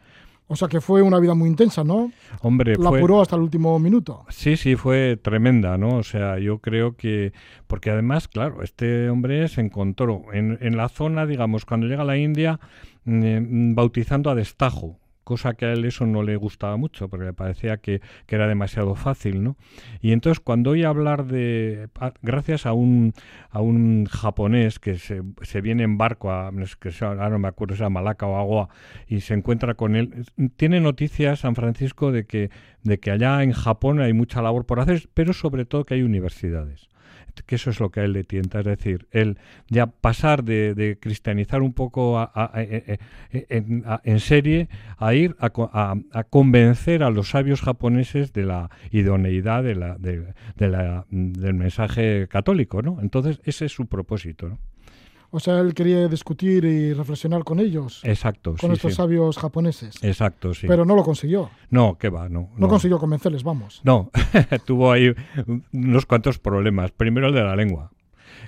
O sea que fue una vida muy intensa, ¿no? Hombre, la apuró hasta el último minuto. Sí, sí, fue tremenda, ¿no? O sea, yo creo que... Porque además, claro, este hombre se encontró en, en la zona, digamos, cuando llega a la India, mm, bautizando a destajo cosa que a él eso no le gustaba mucho, porque le parecía que, era demasiado fácil, ¿no? Y entonces cuando oí hablar de, gracias a un, a un japonés que se, se viene en barco, a, que ahora no me acuerdo si era Malaca o Agua, y se encuentra con él, tiene noticias San Francisco de que, de que allá en Japón hay mucha labor por hacer, pero sobre todo que hay universidades que eso es lo que a él le tienta, es decir, él ya pasar de, cristianizar un poco en, serie a ir a, convencer a los sabios japoneses de la idoneidad de la, de, la, del mensaje católico, ¿no? Entonces, ese es su propósito. O sea, él quería discutir y reflexionar con ellos. Exacto, Con estos sabios japoneses. Exacto, sí. Pero no lo consiguió. No, qué va, no. No, consiguió convencerles, vamos. No, (laughs) tuvo ahí unos cuantos problemas. Primero el de la lengua.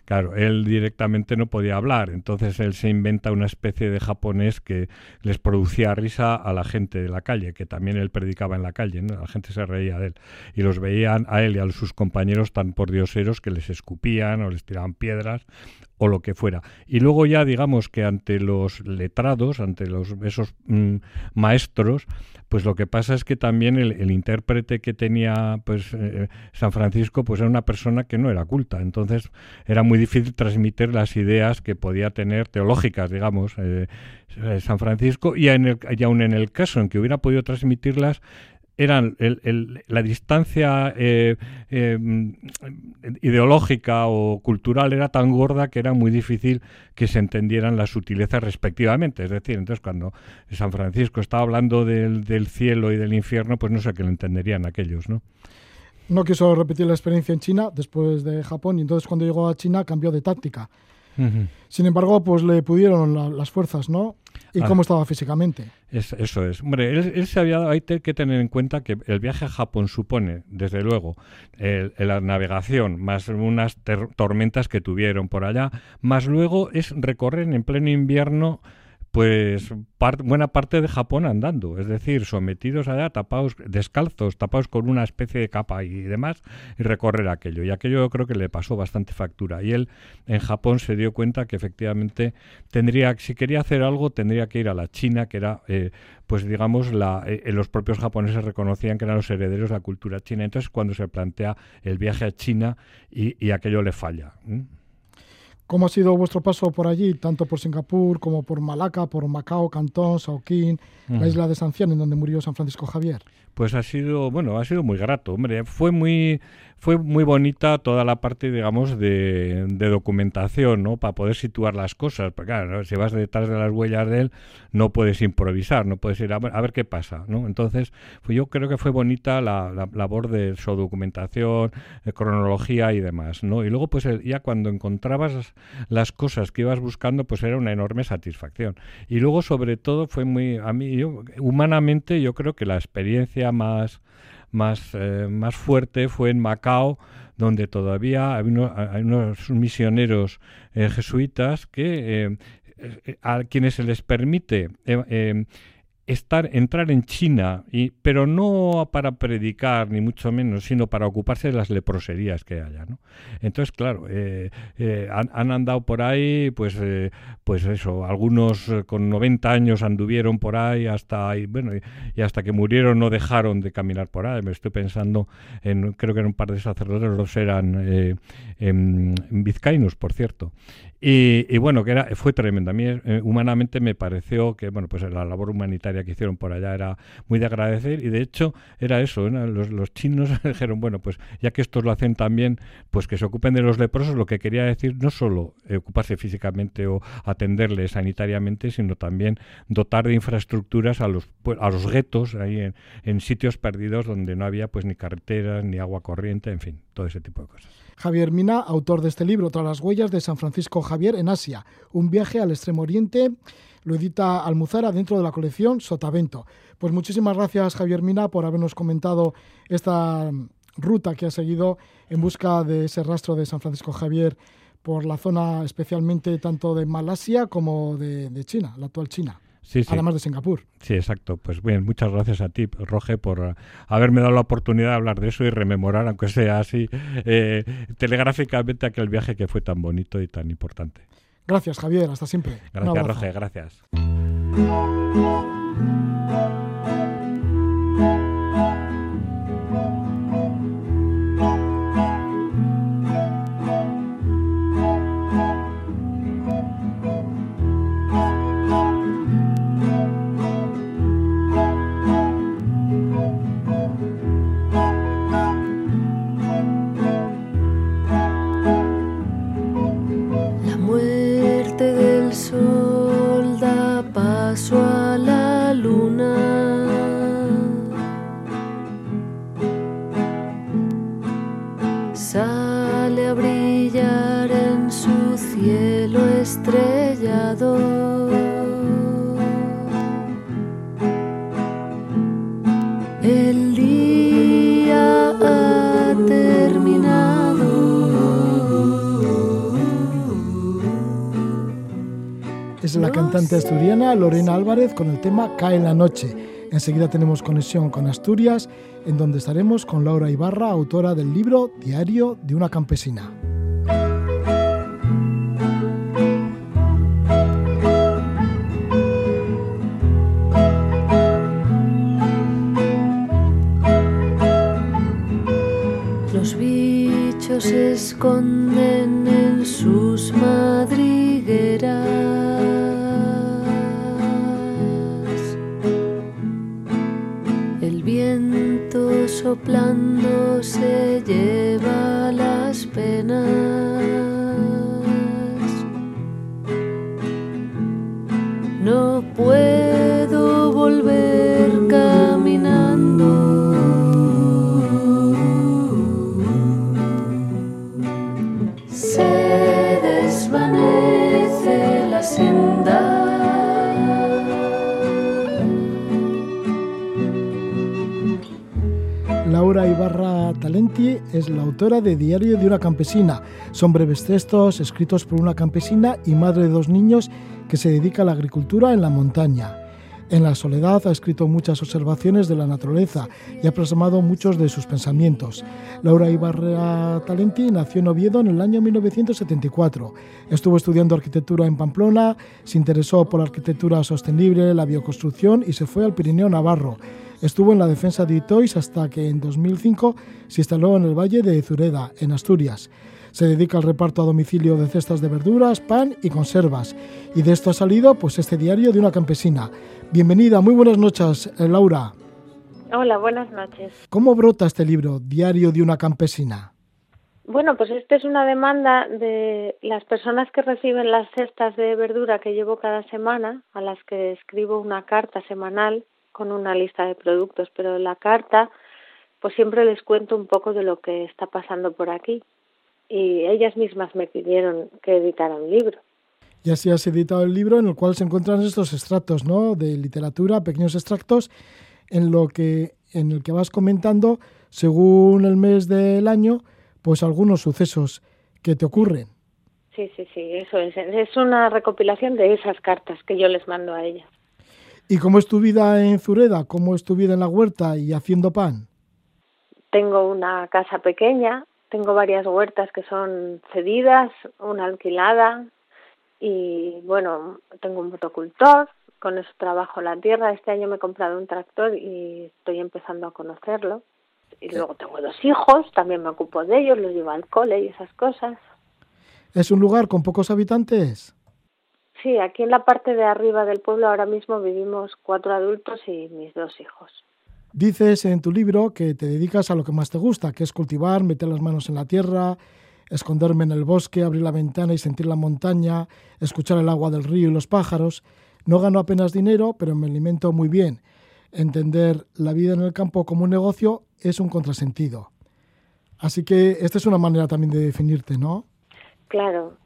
Claro, él directamente no podía hablar, entonces él se inventa una especie de japonés que les producía risa a la gente de la calle, que también él predicaba en la calle, la gente se reía de él, y los veían a él y a sus compañeros tan pordioseros que les escupían o les tiraban piedras o lo que fuera. Y luego ya digamos que ante los letrados, ante los, esos mm, maestros, pues lo que pasa es que también el, intérprete que tenía pues eh, San Francisco pues era una persona que no era culta, entonces era muy difícil transmitir las ideas que podía tener teológicas, digamos, eh, eh, San Francisco, y, en y en el caso en que hubiera podido transmitirlas, eran la distancia eh, eh, ideológica o cultural era tan gorda que era muy difícil que se entendieran las sutilezas respectivamente. Es decir, entonces cuando San Francisco estaba hablando del, del cielo y del infierno, pues no sé qué lo entenderían aquellos, ¿no? No quiso repetir la experiencia en China después de Japón y entonces cuando llegó a China cambió de táctica. Sin embargo, pues le pudieron las fuerzas, ¿no? ¿Y ah. cómo estaba físicamente? eso es. Hombre, él, se había hay que tener en cuenta que el viaje a Japón supone, desde luego, la navegación, más unas tormentas que tuvieron por allá, más luego es recorrer en pleno invierno pues buena parte de Japón andando, es decir, sometidos allá, tapados, descalzos, tapados con una especie de capa y demás, y recorrer aquello. Y aquello yo creo que le pasó bastante factura. Y él en Japón se dio cuenta que efectivamente tendría, si quería hacer algo, tendría que ir a la China, que era, eh, pues digamos, la, eh, los propios japoneses reconocían que eran los herederos de la cultura china. Entonces, cuando se plantea el viaje a China y, aquello le falla. ¿Cómo ha sido vuestro paso por allí, tanto por Singapur como por Malaca, por Macao, Cantón, Sauquín, la isla de Sancián, en donde murió San Francisco Javier? Pues ha sido, bueno, ha sido muy grato, hombre. Fue muy, fue muy bonita toda la parte, digamos, de, documentación, ¿no? Para poder situar las cosas. Porque claro, si vas detrás de las huellas de él, no puedes improvisar, no puedes ir a ver, qué pasa, ¿no? Entonces, yo creo que fue bonita la, labor de su documentación, de cronología y demás, ¿no? Y luego, pues ya cuando encontrabas las cosas que ibas buscando, pues era una enorme satisfacción. Y luego, sobre todo, fue muy, a mí, yo, humanamente, yo creo que la experiencia más más, eh, más fuerte fue en Macao, donde todavía hay, unos misioneros eh, jesuitas que eh, a quienes se les permite estar, entrar en China, y, pero no para predicar, ni mucho menos, sino para ocuparse de las leproserías que haya. ¿no? Entonces, claro, eh, eh, han, andado por ahí, pues, eh, pues eso, algunos con 90 años anduvieron por ahí hasta ahí, bueno, y, hasta que murieron no dejaron de caminar por ahí. Me estoy pensando en, creo que en un par de sacerdotes, los eran en, vizcaínos, por cierto. Y, bueno, que era, fue tremendo. A mí humanamente me pareció que, bueno, pues la labor humanitaria que hicieron por allá era muy de agradecer y de hecho era eso, los, chinos (laughs) dijeron, bueno, pues ya que estos lo hacen también, pues que se ocupen de los leprosos, lo que quería decir no solo ocuparse físicamente o atenderles sanitariamente, sino también dotar de infraestructuras a los, pues, a los guetos ahí en, en sitios perdidos donde no había pues ni carreteras, ni agua corriente, en fin, todo ese tipo de cosas. Javier Mina, autor de este libro, Tras las huellas de San Francisco Javier en Asia, un viaje al extremo oriente lo edita Almuzara dentro de la colección Sotavento. Pues muchísimas gracias Javier Mina por habernos comentado esta ruta que ha seguido en busca de ese rastro de San Francisco Javier por la zona especialmente tanto de Malasia como de, China, la actual China. Sí, Además de Singapur. Sí, exacto. Pues bien, muchas gracias a ti, Roge, por haberme dado la oportunidad de hablar de eso y rememorar, aunque sea así, eh, telegráficamente, aquel viaje que fue tan bonito y tan importante. Gracias, Javier. Hasta siempre. Gracias, Roge. Gracias. Es la cantante asturiana Lorena Álvarez con el tema Cae la noche. Enseguida tenemos conexión con Asturias, en donde estaremos con Laura Ibarra, autora del libro Diario de una campesina. Los bichos se esconden en sus madrigueras. Soplando se lleva es la autora de Diario de una campesina. Son breves textos escritos por una campesina y madre de dos niños que se dedica a la agricultura en la montaña. En la soledad ha escrito muchas observaciones de la naturaleza y ha plasmado muchos de sus pensamientos. Laura Ibarra Talenti nació en Oviedo en el año 1974. Estuvo estudiando arquitectura en Pamplona, se interesó por la arquitectura sostenible, la bioconstrucción y se fue al Pirineo Navarro. Estuvo en la defensa de Itois hasta que en 2005 se instaló en el Valle de Zureda, en Asturias. Se dedica al reparto a domicilio de cestas de verduras, pan y conservas. Y de esto ha salido pues este diario de una campesina. Bienvenida, muy buenas noches, eh, Laura. Hola, buenas noches. ¿Cómo brota este libro, Diario de una campesina? Bueno, pues esta es una demanda de las personas que reciben las cestas de verdura que llevo cada semana, a las que escribo una carta semanal con una lista de productos, pero en la carta pues siempre les cuento un poco de lo que está pasando por aquí. Y ellas mismas me pidieron que editara un libro. Y así has editado el libro en el cual se encuentran estos extractos ¿no? de literatura, pequeños extractos, en, lo que, en el que vas comentando, según el mes del año, pues algunos sucesos que te ocurren. Sí, sí, sí, eso es. Es una recopilación de esas cartas que yo les mando a ellas. ¿Y cómo es tu vida en Zureda? ¿Cómo es tu vida en la huerta y haciendo pan? Tengo una casa pequeña, tengo varias huertas que son cedidas, una alquilada y bueno, tengo un motocultor, con eso trabajo la tierra. Este año me he comprado un tractor y estoy empezando a conocerlo. Y luego tengo dos hijos, también me ocupo de ellos, los llevo al cole y esas cosas. ¿Es un lugar con pocos habitantes? Sí, aquí en la parte de arriba del pueblo ahora mismo vivimos cuatro adultos y mis dos hijos. Dices en tu libro que te dedicas a lo que más te gusta, que es cultivar, meter las manos en la tierra, esconderme en el bosque, abrir la ventana y sentir la montaña, escuchar el agua del río y los pájaros. No gano apenas dinero, pero me alimento muy bien. Entender la vida en el campo como un negocio es un contrasentido. Así que esta es una manera también de definirte, ¿no? Claro,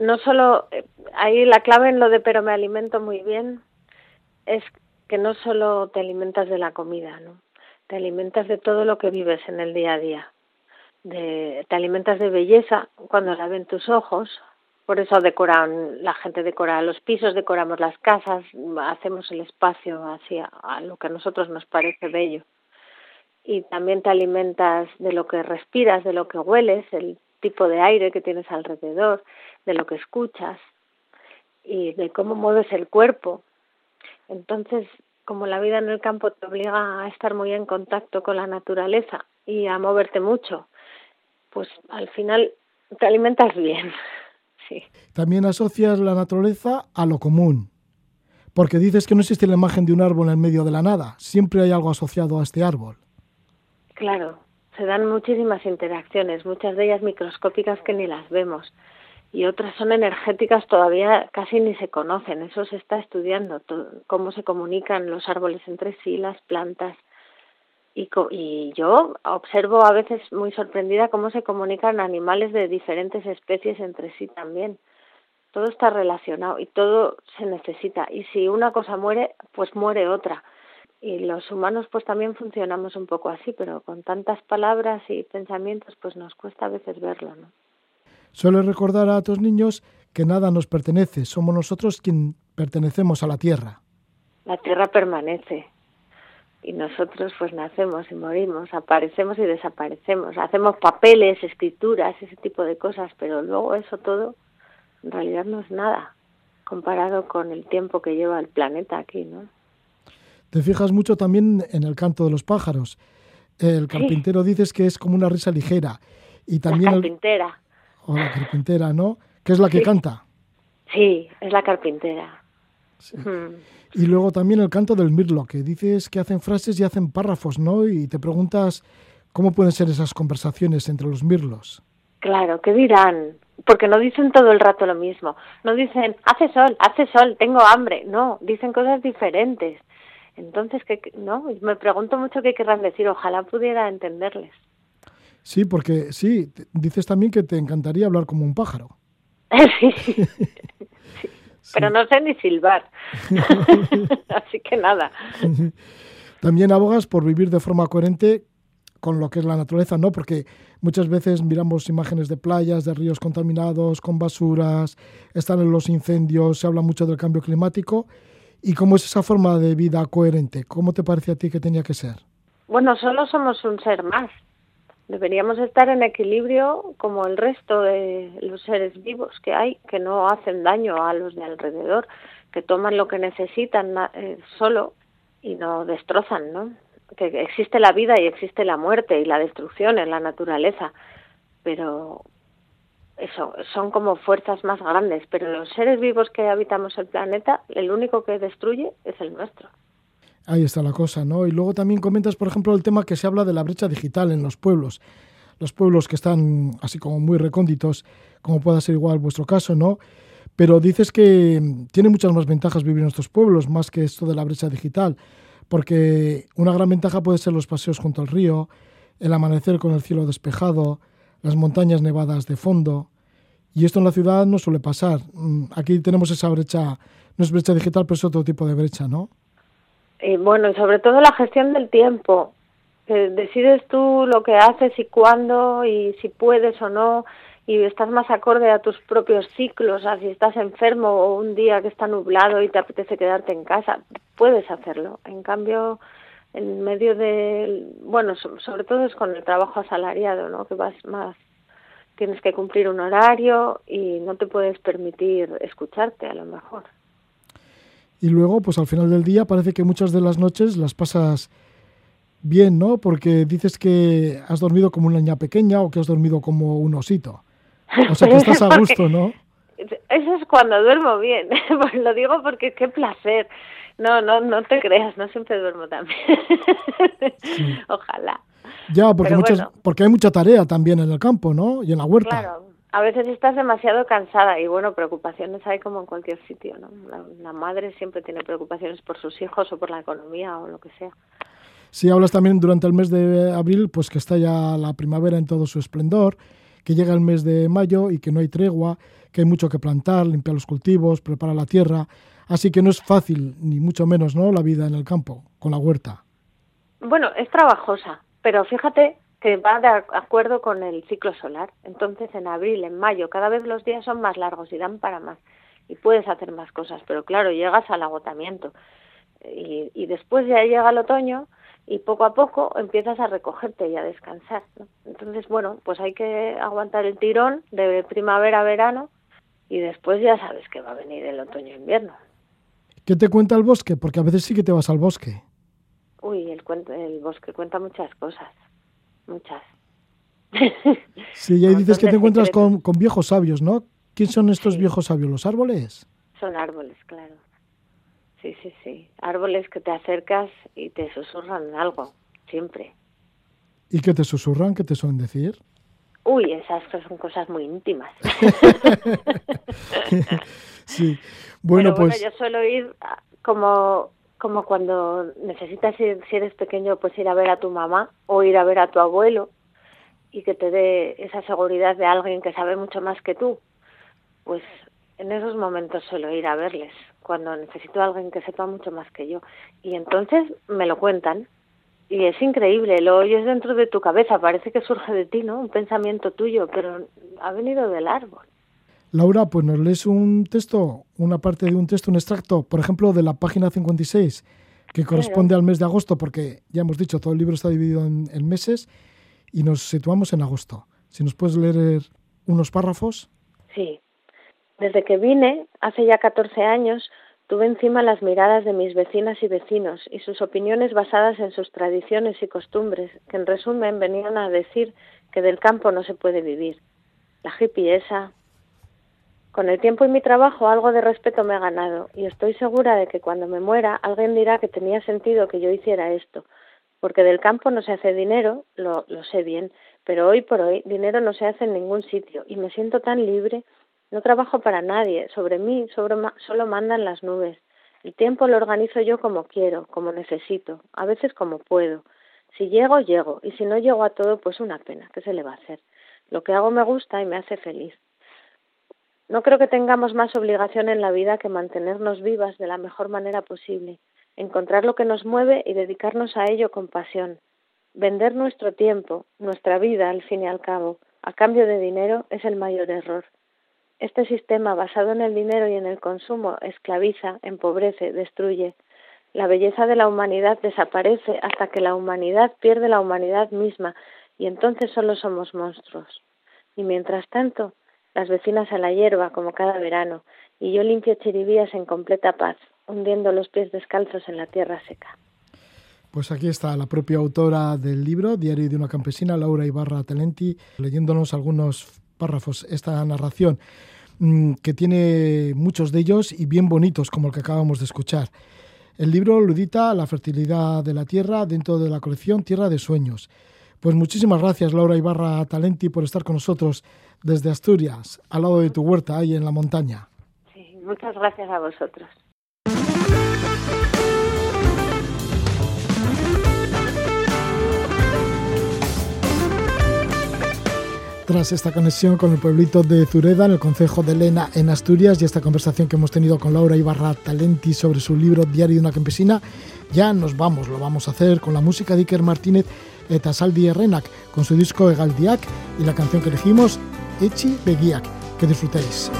no solo, eh, ahí la clave en lo de pero me alimento muy bien es que no solo te alimentas de la comida, ¿no? Te alimentas de todo lo que vives en el día a día. De, te alimentas de belleza cuando la ven tus ojos, por eso decoran, la gente decora los pisos, decoramos las casas, hacemos el espacio hacia a lo que a nosotros nos parece bello. Y también te alimentas de lo que respiras, de lo que hueles, el tipo de aire que tienes alrededor, de lo que escuchas y de cómo mueves el cuerpo. Entonces, como la vida en el campo te obliga a estar muy en contacto con la naturaleza y a moverte mucho, pues al final te alimentas bien. (laughs) Sí. También asocias la naturaleza a lo común, porque dices que no existe la imagen de un árbol en medio de la nada, siempre hay algo asociado a este árbol. Claro, se dan muchísimas interacciones, muchas de ellas microscópicas que ni las vemos y otras son energéticas todavía casi ni se conocen. Eso se está estudiando, cómo se comunican los árboles entre sí, las plantas. Y, yo observo a veces muy sorprendida cómo se comunican animales de diferentes especies entre sí también. todo está relacionado y todo se necesita. Y si una cosa muere, pues muere otra. Y los humanos pues también funcionamos un poco así, pero con tantas palabras y pensamientos pues nos cuesta a veces verlo, ¿no? Suele recordar a tus niños que nada nos pertenece, somos nosotros quien pertenecemos a la tierra. La tierra permanece y nosotros pues nacemos y morimos, aparecemos y desaparecemos, hacemos papeles, escrituras, ese tipo de cosas, pero luego eso todo en realidad no es nada comparado con el tiempo que lleva el planeta aquí, ¿no? Te fijas mucho también en el canto de los pájaros. El carpintero dices que es como una risa ligera. Y también la carpintera. O la carpintera, ¿no? Que es la que canta. Sí, es la carpintera. Y luego también el canto del mirlo, que dices que hacen frases y hacen párrafos, ¿no? Y te preguntas cómo pueden ser esas conversaciones entre los mirlos. Claro, ¿qué dirán? Porque no dicen todo el rato lo mismo. No dicen, hace sol, hace sol, tengo hambre. No, dicen cosas diferentes. Entonces, ¿qué, no, me pregunto mucho qué querrán decir. Ojalá pudiera entenderles. Sí, porque sí, dices también que te encantaría hablar como un pájaro. (laughs) sí. Pero no sé ni silbar. (laughs) Así que nada. También abogas por vivir de forma coherente con lo que es la naturaleza, ¿no? Porque muchas veces miramos imágenes de playas, de ríos contaminados, con basuras, están en los incendios, se habla mucho del cambio climático. ¿Y cómo es esa forma de vida coherente? ¿Cómo te parece a ti que tenía que ser? Bueno, solo somos un ser más. Deberíamos estar en equilibrio como el resto de los seres vivos que hay, que no hacen daño a los de alrededor, que toman lo que necesitan eh, solo y no destrozan, ¿no? Que existe la vida y existe la muerte y la destrucción en la naturaleza, pero eso, son como fuerzas más grandes, pero los seres vivos que habitamos el planeta, el único que destruye es el nuestro. Ahí está la cosa, ¿no? Y luego también comentas, por ejemplo, el tema que se habla de la brecha digital en los pueblos. Los pueblos que están así como muy recónditos, como pueda ser igual vuestro caso, ¿no? Pero dices que tiene muchas más ventajas vivir en estos pueblos, más que esto de la brecha digital, porque una gran ventaja puede ser los paseos junto al río, el amanecer con el cielo despejado, las montañas nevadas de fondo. Y esto en la ciudad no suele pasar. Mm, aquí tenemos esa brecha, no es brecha digital, pero es otro tipo de brecha, ¿no? Y bueno, sobre todo la gestión del tiempo. Que decides tú lo que haces y cuándo y si puedes o no y estás más acorde a tus propios ciclos, a si estás enfermo o un día que está nublado y te apetece quedarte en casa, puedes hacerlo. En cambio, en medio de, bueno, sobre todo es con el trabajo asalariado, ¿no? Que vas más, tienes que cumplir un horario y no te puedes permitir escucharte a lo mejor y luego, pues al final del día parece que muchas de las noches las pasas bien, ¿no? Porque dices que has dormido como una niña pequeña o que has dormido como un osito. O sea que (laughs) estás a gusto, ¿no? Eso es cuando duermo bien. (laughs) Pues lo digo porque qué placer. No, no, no te creas, no siempre duermo también. (laughs) Ojalá. Ya, porque, muchas, porque hay mucha tarea también en el campo, ¿no? Y en la huerta. Claro, a veces estás demasiado cansada y bueno, preocupaciones hay como en cualquier sitio, ¿no? La, madre siempre tiene preocupaciones por sus hijos o por la economía o lo que sea. Sí, hablas también durante el mes de abril, pues que está ya la primavera en todo su esplendor, que llega el mes de mayo y que no hay tregua, que hay mucho que plantar, limpiar los cultivos, preparar la tierra, así que no es fácil, ni mucho menos, ¿no? La vida en el campo, con la huerta. Bueno, es trabajosa, pero fíjate que va de acuerdo con el ciclo solar. Entonces, en abril, en mayo, cada vez los días son más largos y dan para más. Y puedes hacer más cosas, pero claro, llegas al agotamiento. Y, después ya llega el otoño y poco a poco empiezas a recogerte y a descansar. Entonces, bueno, pues hay que aguantar el tirón de primavera a verano y después ya sabes que va a venir el otoño-invierno. ¿Qué te cuenta el bosque? Porque a veces sí que te vas al bosque. Uy, el, el bosque cuenta muchas cosas muchas. (laughs) Sí, y ahí dices que te encuentras con, viejos sabios, ¿no? ¿Quién son estos viejos sabios? ¿Los árboles? Son árboles, claro. Sí, sí, sí. Árboles que te acercas y te susurran algo, siempre. ¿Y qué te susurran? ¿Qué te suelen decir? Uy, esas son cosas muy íntimas. (laughs) (laughs) sí. (laughs) Bueno, pues. yo suelo ir como como cuando necesitas ir, si eres pequeño, pues ir a ver a tu mamá o ir a ver a tu abuelo y que te dé esa seguridad de alguien que sabe mucho más que tú. Pues en esos momentos suelo ir a verles, cuando necesito a alguien que sepa mucho más que yo. Y entonces me lo cuentan. Y es increíble, lo oyes dentro de tu cabeza, parece que surge de ti, ¿no? Un pensamiento tuyo, pero ha venido del árbol. Laura, pues nos lees un texto, una parte de un texto, un extracto, por ejemplo, de la página 56, que corresponde al mes de agosto, porque ya hemos dicho, todo el libro está dividido en, en meses y nos situamos en agosto. Si nos puedes leer unos párrafos. Sí. Desde que vine, hace ya 14 años, tuve encima las miradas de mis vecinas y vecinos y sus opiniones basadas en sus tradiciones y costumbres, que en resumen venían a decir que del campo no se puede vivir. La hippie esa. Con el tiempo y mi trabajo algo de respeto me ha ganado y estoy segura de que cuando me muera alguien dirá que tenía sentido que yo hiciera esto, porque del campo no se hace dinero, lo, lo sé bien, pero hoy por hoy dinero no se hace en ningún sitio y me siento tan libre no trabajo para nadie, sobre mí sobre, solo mandan las nubes. El tiempo lo organizo yo como quiero, como necesito, a veces como puedo. Si llego, llego, y si no llego a todo, pues una pena, ¿qué se le va a hacer? Lo que hago me gusta y me hace feliz. No creo que tengamos más obligación en la vida que mantenernos vivas de la mejor manera posible, encontrar lo que nos mueve y dedicarnos a ello con pasión. Vender nuestro tiempo, nuestra vida, al fin y al cabo, a cambio de dinero, es el mayor error. Este sistema basado en el dinero y en el consumo esclaviza, empobrece, destruye. La belleza de la humanidad desaparece hasta que la humanidad pierde la humanidad misma y entonces solo somos monstruos. Y mientras tanto, las vecinas a la hierba como cada verano y yo limpio chiribías en completa paz, hundiendo los pies descalzos en la tierra seca. Pues aquí está la propia autora del libro, Diario de una campesina, Laura Ibarra Talenti, leyéndonos algunos párrafos, esta narración mm, que tiene muchos de ellos y bien bonitos, como el que acabamos de escuchar. El libro lo edita La fertilidad de la tierra dentro de la colección Tierra de Sueños. Pues muchísimas gracias, Laura Ibarra Talenti, por estar con nosotros desde Asturias, al lado de tu huerta, ahí en la montaña. Sí, muchas gracias a vosotros. tras esta conexión con el pueblito de Zureda, en el concejo de Lena, en Asturias, y esta conversación que hemos tenido con Laura Ibarra Talenti sobre su libro Diario de una campesina, ya nos vamos, lo vamos a hacer con la música de Iker Martínez Etasaldi Renak, con su disco Egaldiak y la canción que elegimos, Echi Begiak. Que disfrutéis.